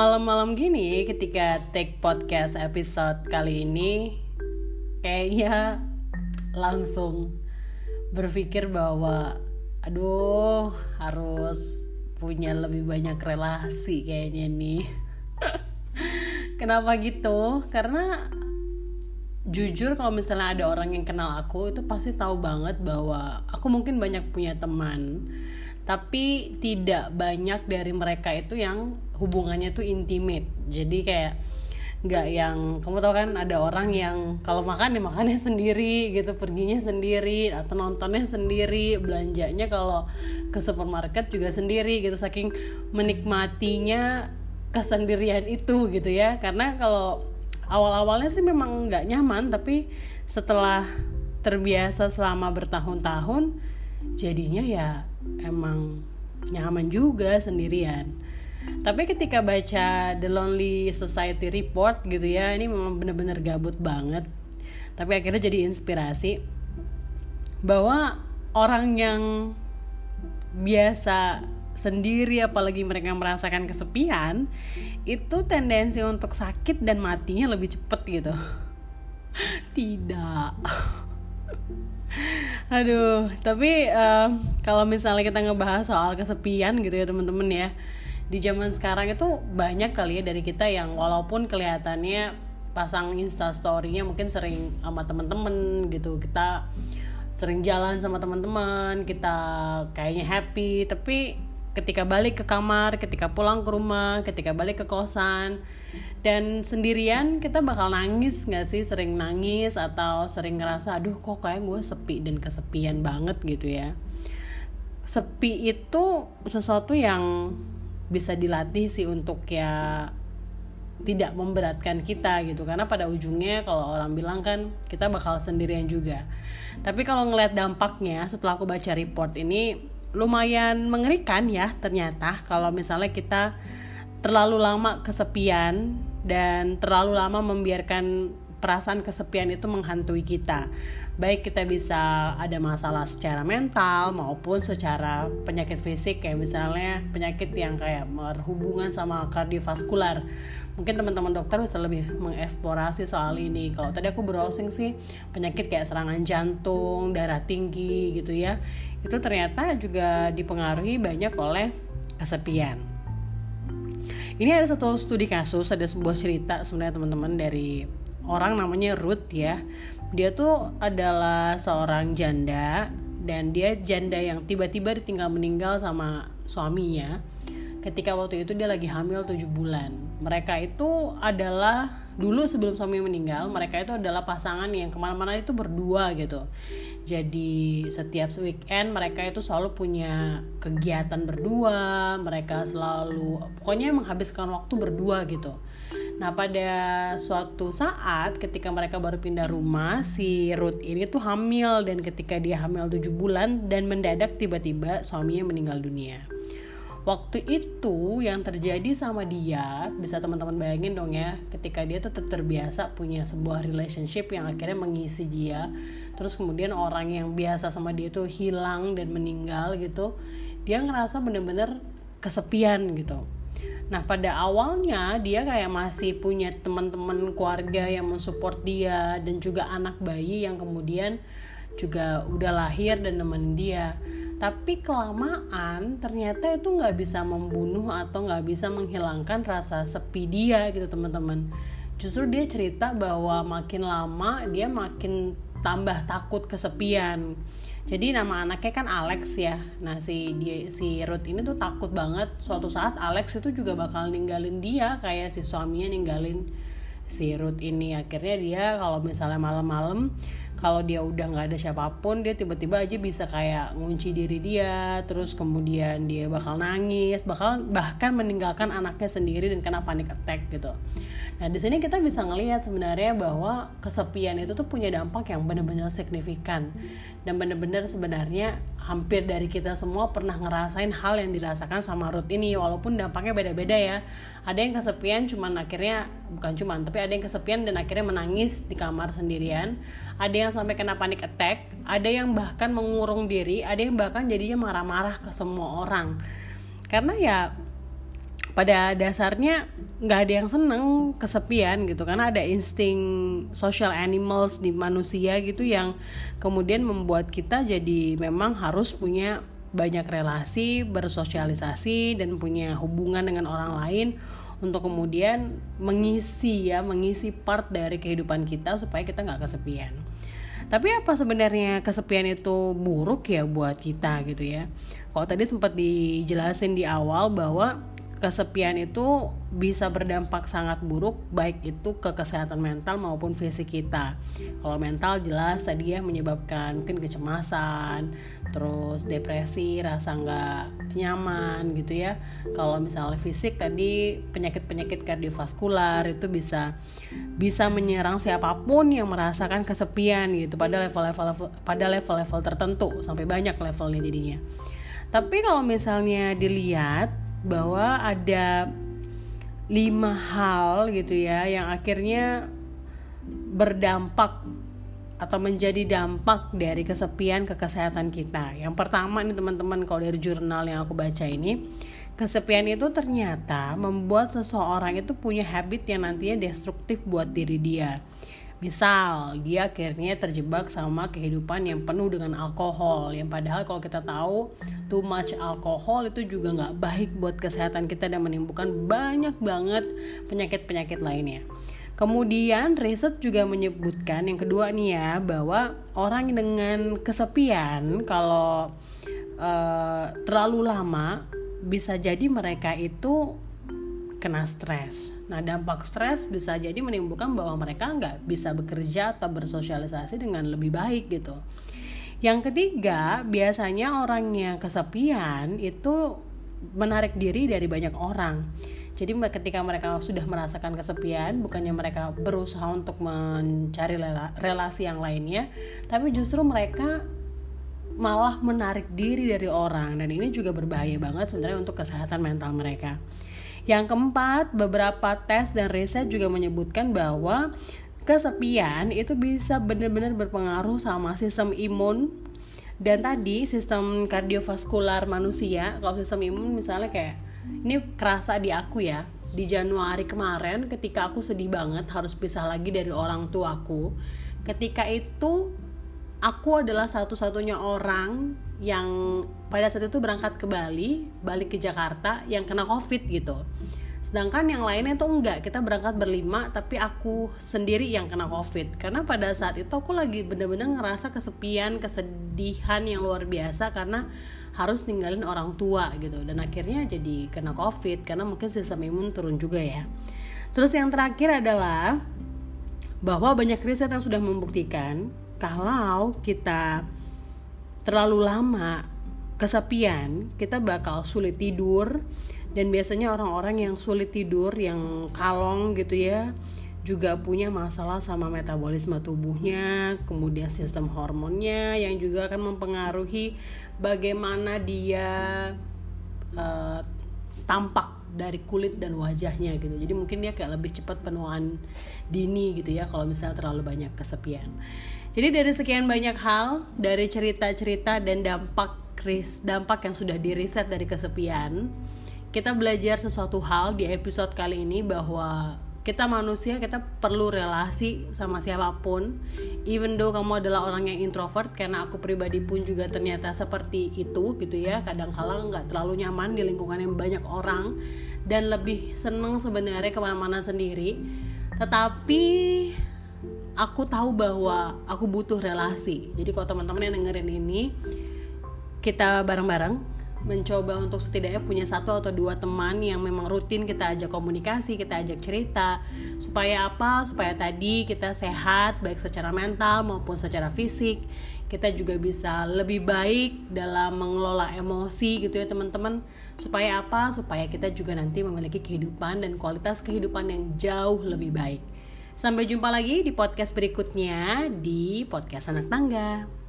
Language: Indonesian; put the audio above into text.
malam-malam gini ketika take podcast episode kali ini kayaknya langsung berpikir bahwa aduh harus punya lebih banyak relasi kayaknya nih. Kenapa gitu? Karena jujur kalau misalnya ada orang yang kenal aku itu pasti tahu banget bahwa aku mungkin banyak punya teman tapi tidak banyak dari mereka itu yang hubungannya tuh intimate. Jadi kayak nggak yang kamu tahu kan ada orang yang kalau makan ya makannya sendiri gitu perginya sendiri atau nontonnya sendiri belanjanya kalau ke supermarket juga sendiri gitu saking menikmatinya kesendirian itu gitu ya. Karena kalau awal-awalnya sih memang nggak nyaman tapi setelah terbiasa selama bertahun-tahun jadinya ya emang nyaman juga sendirian. Tapi ketika baca The Lonely Society Report gitu ya ini memang bener-bener gabut banget. Tapi akhirnya jadi inspirasi bahwa orang yang biasa sendiri apalagi mereka merasakan kesepian itu tendensi untuk sakit dan matinya lebih cepet gitu. Tidak aduh tapi uh, kalau misalnya kita ngebahas soal kesepian gitu ya teman-teman ya di zaman sekarang itu banyak kali ya dari kita yang walaupun kelihatannya pasang insta storynya mungkin sering sama temen-temen gitu kita sering jalan sama teman-teman kita kayaknya happy tapi ketika balik ke kamar ketika pulang ke rumah ketika balik ke kosan. Dan sendirian kita bakal nangis nggak sih? Sering nangis atau sering ngerasa aduh kok kayak gue sepi dan kesepian banget gitu ya. Sepi itu sesuatu yang bisa dilatih sih untuk ya tidak memberatkan kita gitu. Karena pada ujungnya kalau orang bilang kan kita bakal sendirian juga. Tapi kalau ngeliat dampaknya setelah aku baca report ini lumayan mengerikan ya ternyata kalau misalnya kita terlalu lama kesepian dan terlalu lama membiarkan perasaan kesepian itu menghantui kita. Baik kita bisa ada masalah secara mental maupun secara penyakit fisik kayak misalnya penyakit yang kayak berhubungan sama kardiovaskular. Mungkin teman-teman dokter bisa lebih mengeksplorasi soal ini. Kalau tadi aku browsing sih penyakit kayak serangan jantung, darah tinggi gitu ya. Itu ternyata juga dipengaruhi banyak oleh kesepian. Ini ada satu studi kasus, ada sebuah cerita sebenarnya teman-teman dari orang namanya Ruth ya. Dia tuh adalah seorang janda dan dia janda yang tiba-tiba ditinggal meninggal sama suaminya. Ketika waktu itu dia lagi hamil 7 bulan. Mereka itu adalah dulu sebelum suami meninggal mereka itu adalah pasangan yang ke mana-mana itu berdua gitu. Jadi setiap weekend mereka itu selalu punya kegiatan berdua mereka selalu pokoknya menghabiskan waktu berdua gitu Nah pada suatu saat ketika mereka baru pindah rumah si Ruth ini tuh hamil dan ketika dia hamil 7 bulan dan mendadak tiba-tiba suaminya meninggal dunia. Waktu itu yang terjadi sama dia bisa teman-teman bayangin dong ya ketika dia tetap terbiasa punya sebuah relationship yang akhirnya mengisi dia terus kemudian orang yang biasa sama dia tuh hilang dan meninggal gitu dia ngerasa bener-bener kesepian gitu Nah pada awalnya dia kayak masih punya teman-teman keluarga yang mensupport dia dan juga anak bayi yang kemudian juga udah lahir dan nemenin dia. Tapi kelamaan ternyata itu nggak bisa membunuh atau nggak bisa menghilangkan rasa sepi dia gitu teman-teman. Justru dia cerita bahwa makin lama dia makin tambah takut kesepian jadi nama anaknya kan Alex ya. Nah si dia si Ruth ini tuh takut banget. Suatu saat Alex itu juga bakal ninggalin dia. Kayak si suaminya ninggalin si Ruth ini. Akhirnya dia kalau misalnya malam-malam kalau dia udah nggak ada siapa pun dia tiba-tiba aja bisa kayak ngunci diri dia terus kemudian dia bakal nangis bakal bahkan meninggalkan anaknya sendiri dan kena panic attack gitu. Nah di sini kita bisa ngelihat sebenarnya bahwa kesepian itu tuh punya dampak yang benar-benar signifikan dan benar-benar sebenarnya hampir dari kita semua pernah ngerasain hal yang dirasakan sama Ruth ini walaupun dampaknya beda-beda ya ada yang kesepian cuman akhirnya bukan cuman tapi ada yang kesepian dan akhirnya menangis di kamar sendirian ada yang sampai kena panic attack, ada yang bahkan mengurung diri, ada yang bahkan jadinya marah-marah ke semua orang. Karena ya pada dasarnya nggak ada yang seneng kesepian gitu. Karena ada insting social animals di manusia gitu yang kemudian membuat kita jadi memang harus punya banyak relasi bersosialisasi dan punya hubungan dengan orang lain untuk kemudian mengisi ya mengisi part dari kehidupan kita supaya kita nggak kesepian. Tapi apa sebenarnya kesepian itu buruk ya buat kita gitu ya? Kalau tadi sempat dijelasin di awal bahwa kesepian itu bisa berdampak sangat buruk baik itu ke kesehatan mental maupun fisik kita. Kalau mental jelas tadi ya menyebabkan mungkin kecemasan terus depresi rasa nggak nyaman gitu ya. Kalau misalnya fisik tadi penyakit-penyakit kardiovaskular itu bisa bisa menyerang siapa pun yang merasakan kesepian gitu. Pada level-level pada level-level tertentu sampai banyak levelnya jadinya. Tapi kalau misalnya dilihat bahwa ada lima hal gitu ya yang akhirnya berdampak atau menjadi dampak dari kesepian ke kesehatan kita. Yang pertama nih teman-teman kalau dari jurnal yang aku baca ini, kesepian itu ternyata membuat seseorang itu punya habit yang nantinya destruktif buat diri dia. Misal dia akhirnya terjebak sama kehidupan yang penuh dengan alkohol. Yang padahal kalau kita tahu too much alkohol itu juga nggak baik buat kesehatan kita dan menimbulkan banyak banget penyakit-penyakit lainnya. Kemudian riset juga menyebutkan yang kedua nih ya bahwa orang dengan kesepian kalau uh, terlalu lama bisa jadi mereka itu kena stres. Nah dampak stres bisa jadi menimbulkan bahwa mereka nggak bisa bekerja atau bersosialisasi dengan lebih baik gitu. Yang ketiga, biasanya orang yang kesepian itu menarik diri dari banyak orang. Jadi ketika mereka sudah merasakan kesepian, bukannya mereka berusaha untuk mencari relasi yang lainnya, tapi justru mereka malah menarik diri dari orang dan ini juga berbahaya banget sebenarnya untuk kesehatan mental mereka. Yang keempat, beberapa tes dan riset juga menyebutkan bahwa kesepian itu bisa benar-benar berpengaruh sama sistem imun. Dan tadi sistem kardiovaskular manusia kalau sistem imun misalnya kayak ini kerasa di aku ya di Januari kemarin ketika aku sedih banget harus pisah lagi dari orang tuaku. Ketika itu aku adalah satu-satunya orang yang pada saat itu berangkat ke Bali, balik ke Jakarta yang kena COVID gitu. Sedangkan yang lainnya tuh enggak, kita berangkat berlima tapi aku sendiri yang kena COVID. Karena pada saat itu aku lagi bener-bener ngerasa kesepian, kesedihan yang luar biasa karena harus ninggalin orang tua gitu. Dan akhirnya jadi kena COVID karena mungkin sistem imun turun juga ya. Terus yang terakhir adalah bahwa banyak riset yang sudah membuktikan kalau kita terlalu lama kesepian, kita bakal sulit tidur. Dan biasanya orang-orang yang sulit tidur, yang kalong gitu ya, juga punya masalah sama metabolisme tubuhnya, kemudian sistem hormonnya yang juga akan mempengaruhi bagaimana dia uh, tampak dari kulit dan wajahnya gitu. Jadi mungkin dia kayak lebih cepat penuaan dini gitu ya kalau misalnya terlalu banyak kesepian. Jadi dari sekian banyak hal, dari cerita-cerita dan dampak kris, dampak yang sudah diriset dari kesepian, kita belajar sesuatu hal di episode kali ini bahwa kita manusia kita perlu relasi sama siapa pun. Even though kamu adalah orang yang introvert karena aku pribadi pun juga ternyata seperti itu gitu ya. Kadang kala nggak terlalu nyaman di lingkungan yang banyak orang. Dan lebih seneng sebenarnya ke mana-mana sendiri. Tetapi aku tahu bahwa aku butuh relasi. Jadi kalau teman-teman yang dengerin ini kita bareng-bareng mencoba untuk setidaknya punya satu atau dua teman yang memang rutin kita ajak komunikasi, kita ajak cerita supaya apa? Supaya tadi kita sehat baik secara mental maupun secara fisik. Kita juga bisa lebih baik dalam mengelola emosi gitu ya teman-teman. Supaya apa? Supaya kita juga nanti memiliki kehidupan dan kualitas kehidupan yang jauh lebih baik. Sampai jumpa lagi di podcast berikutnya di podcast anak tangga.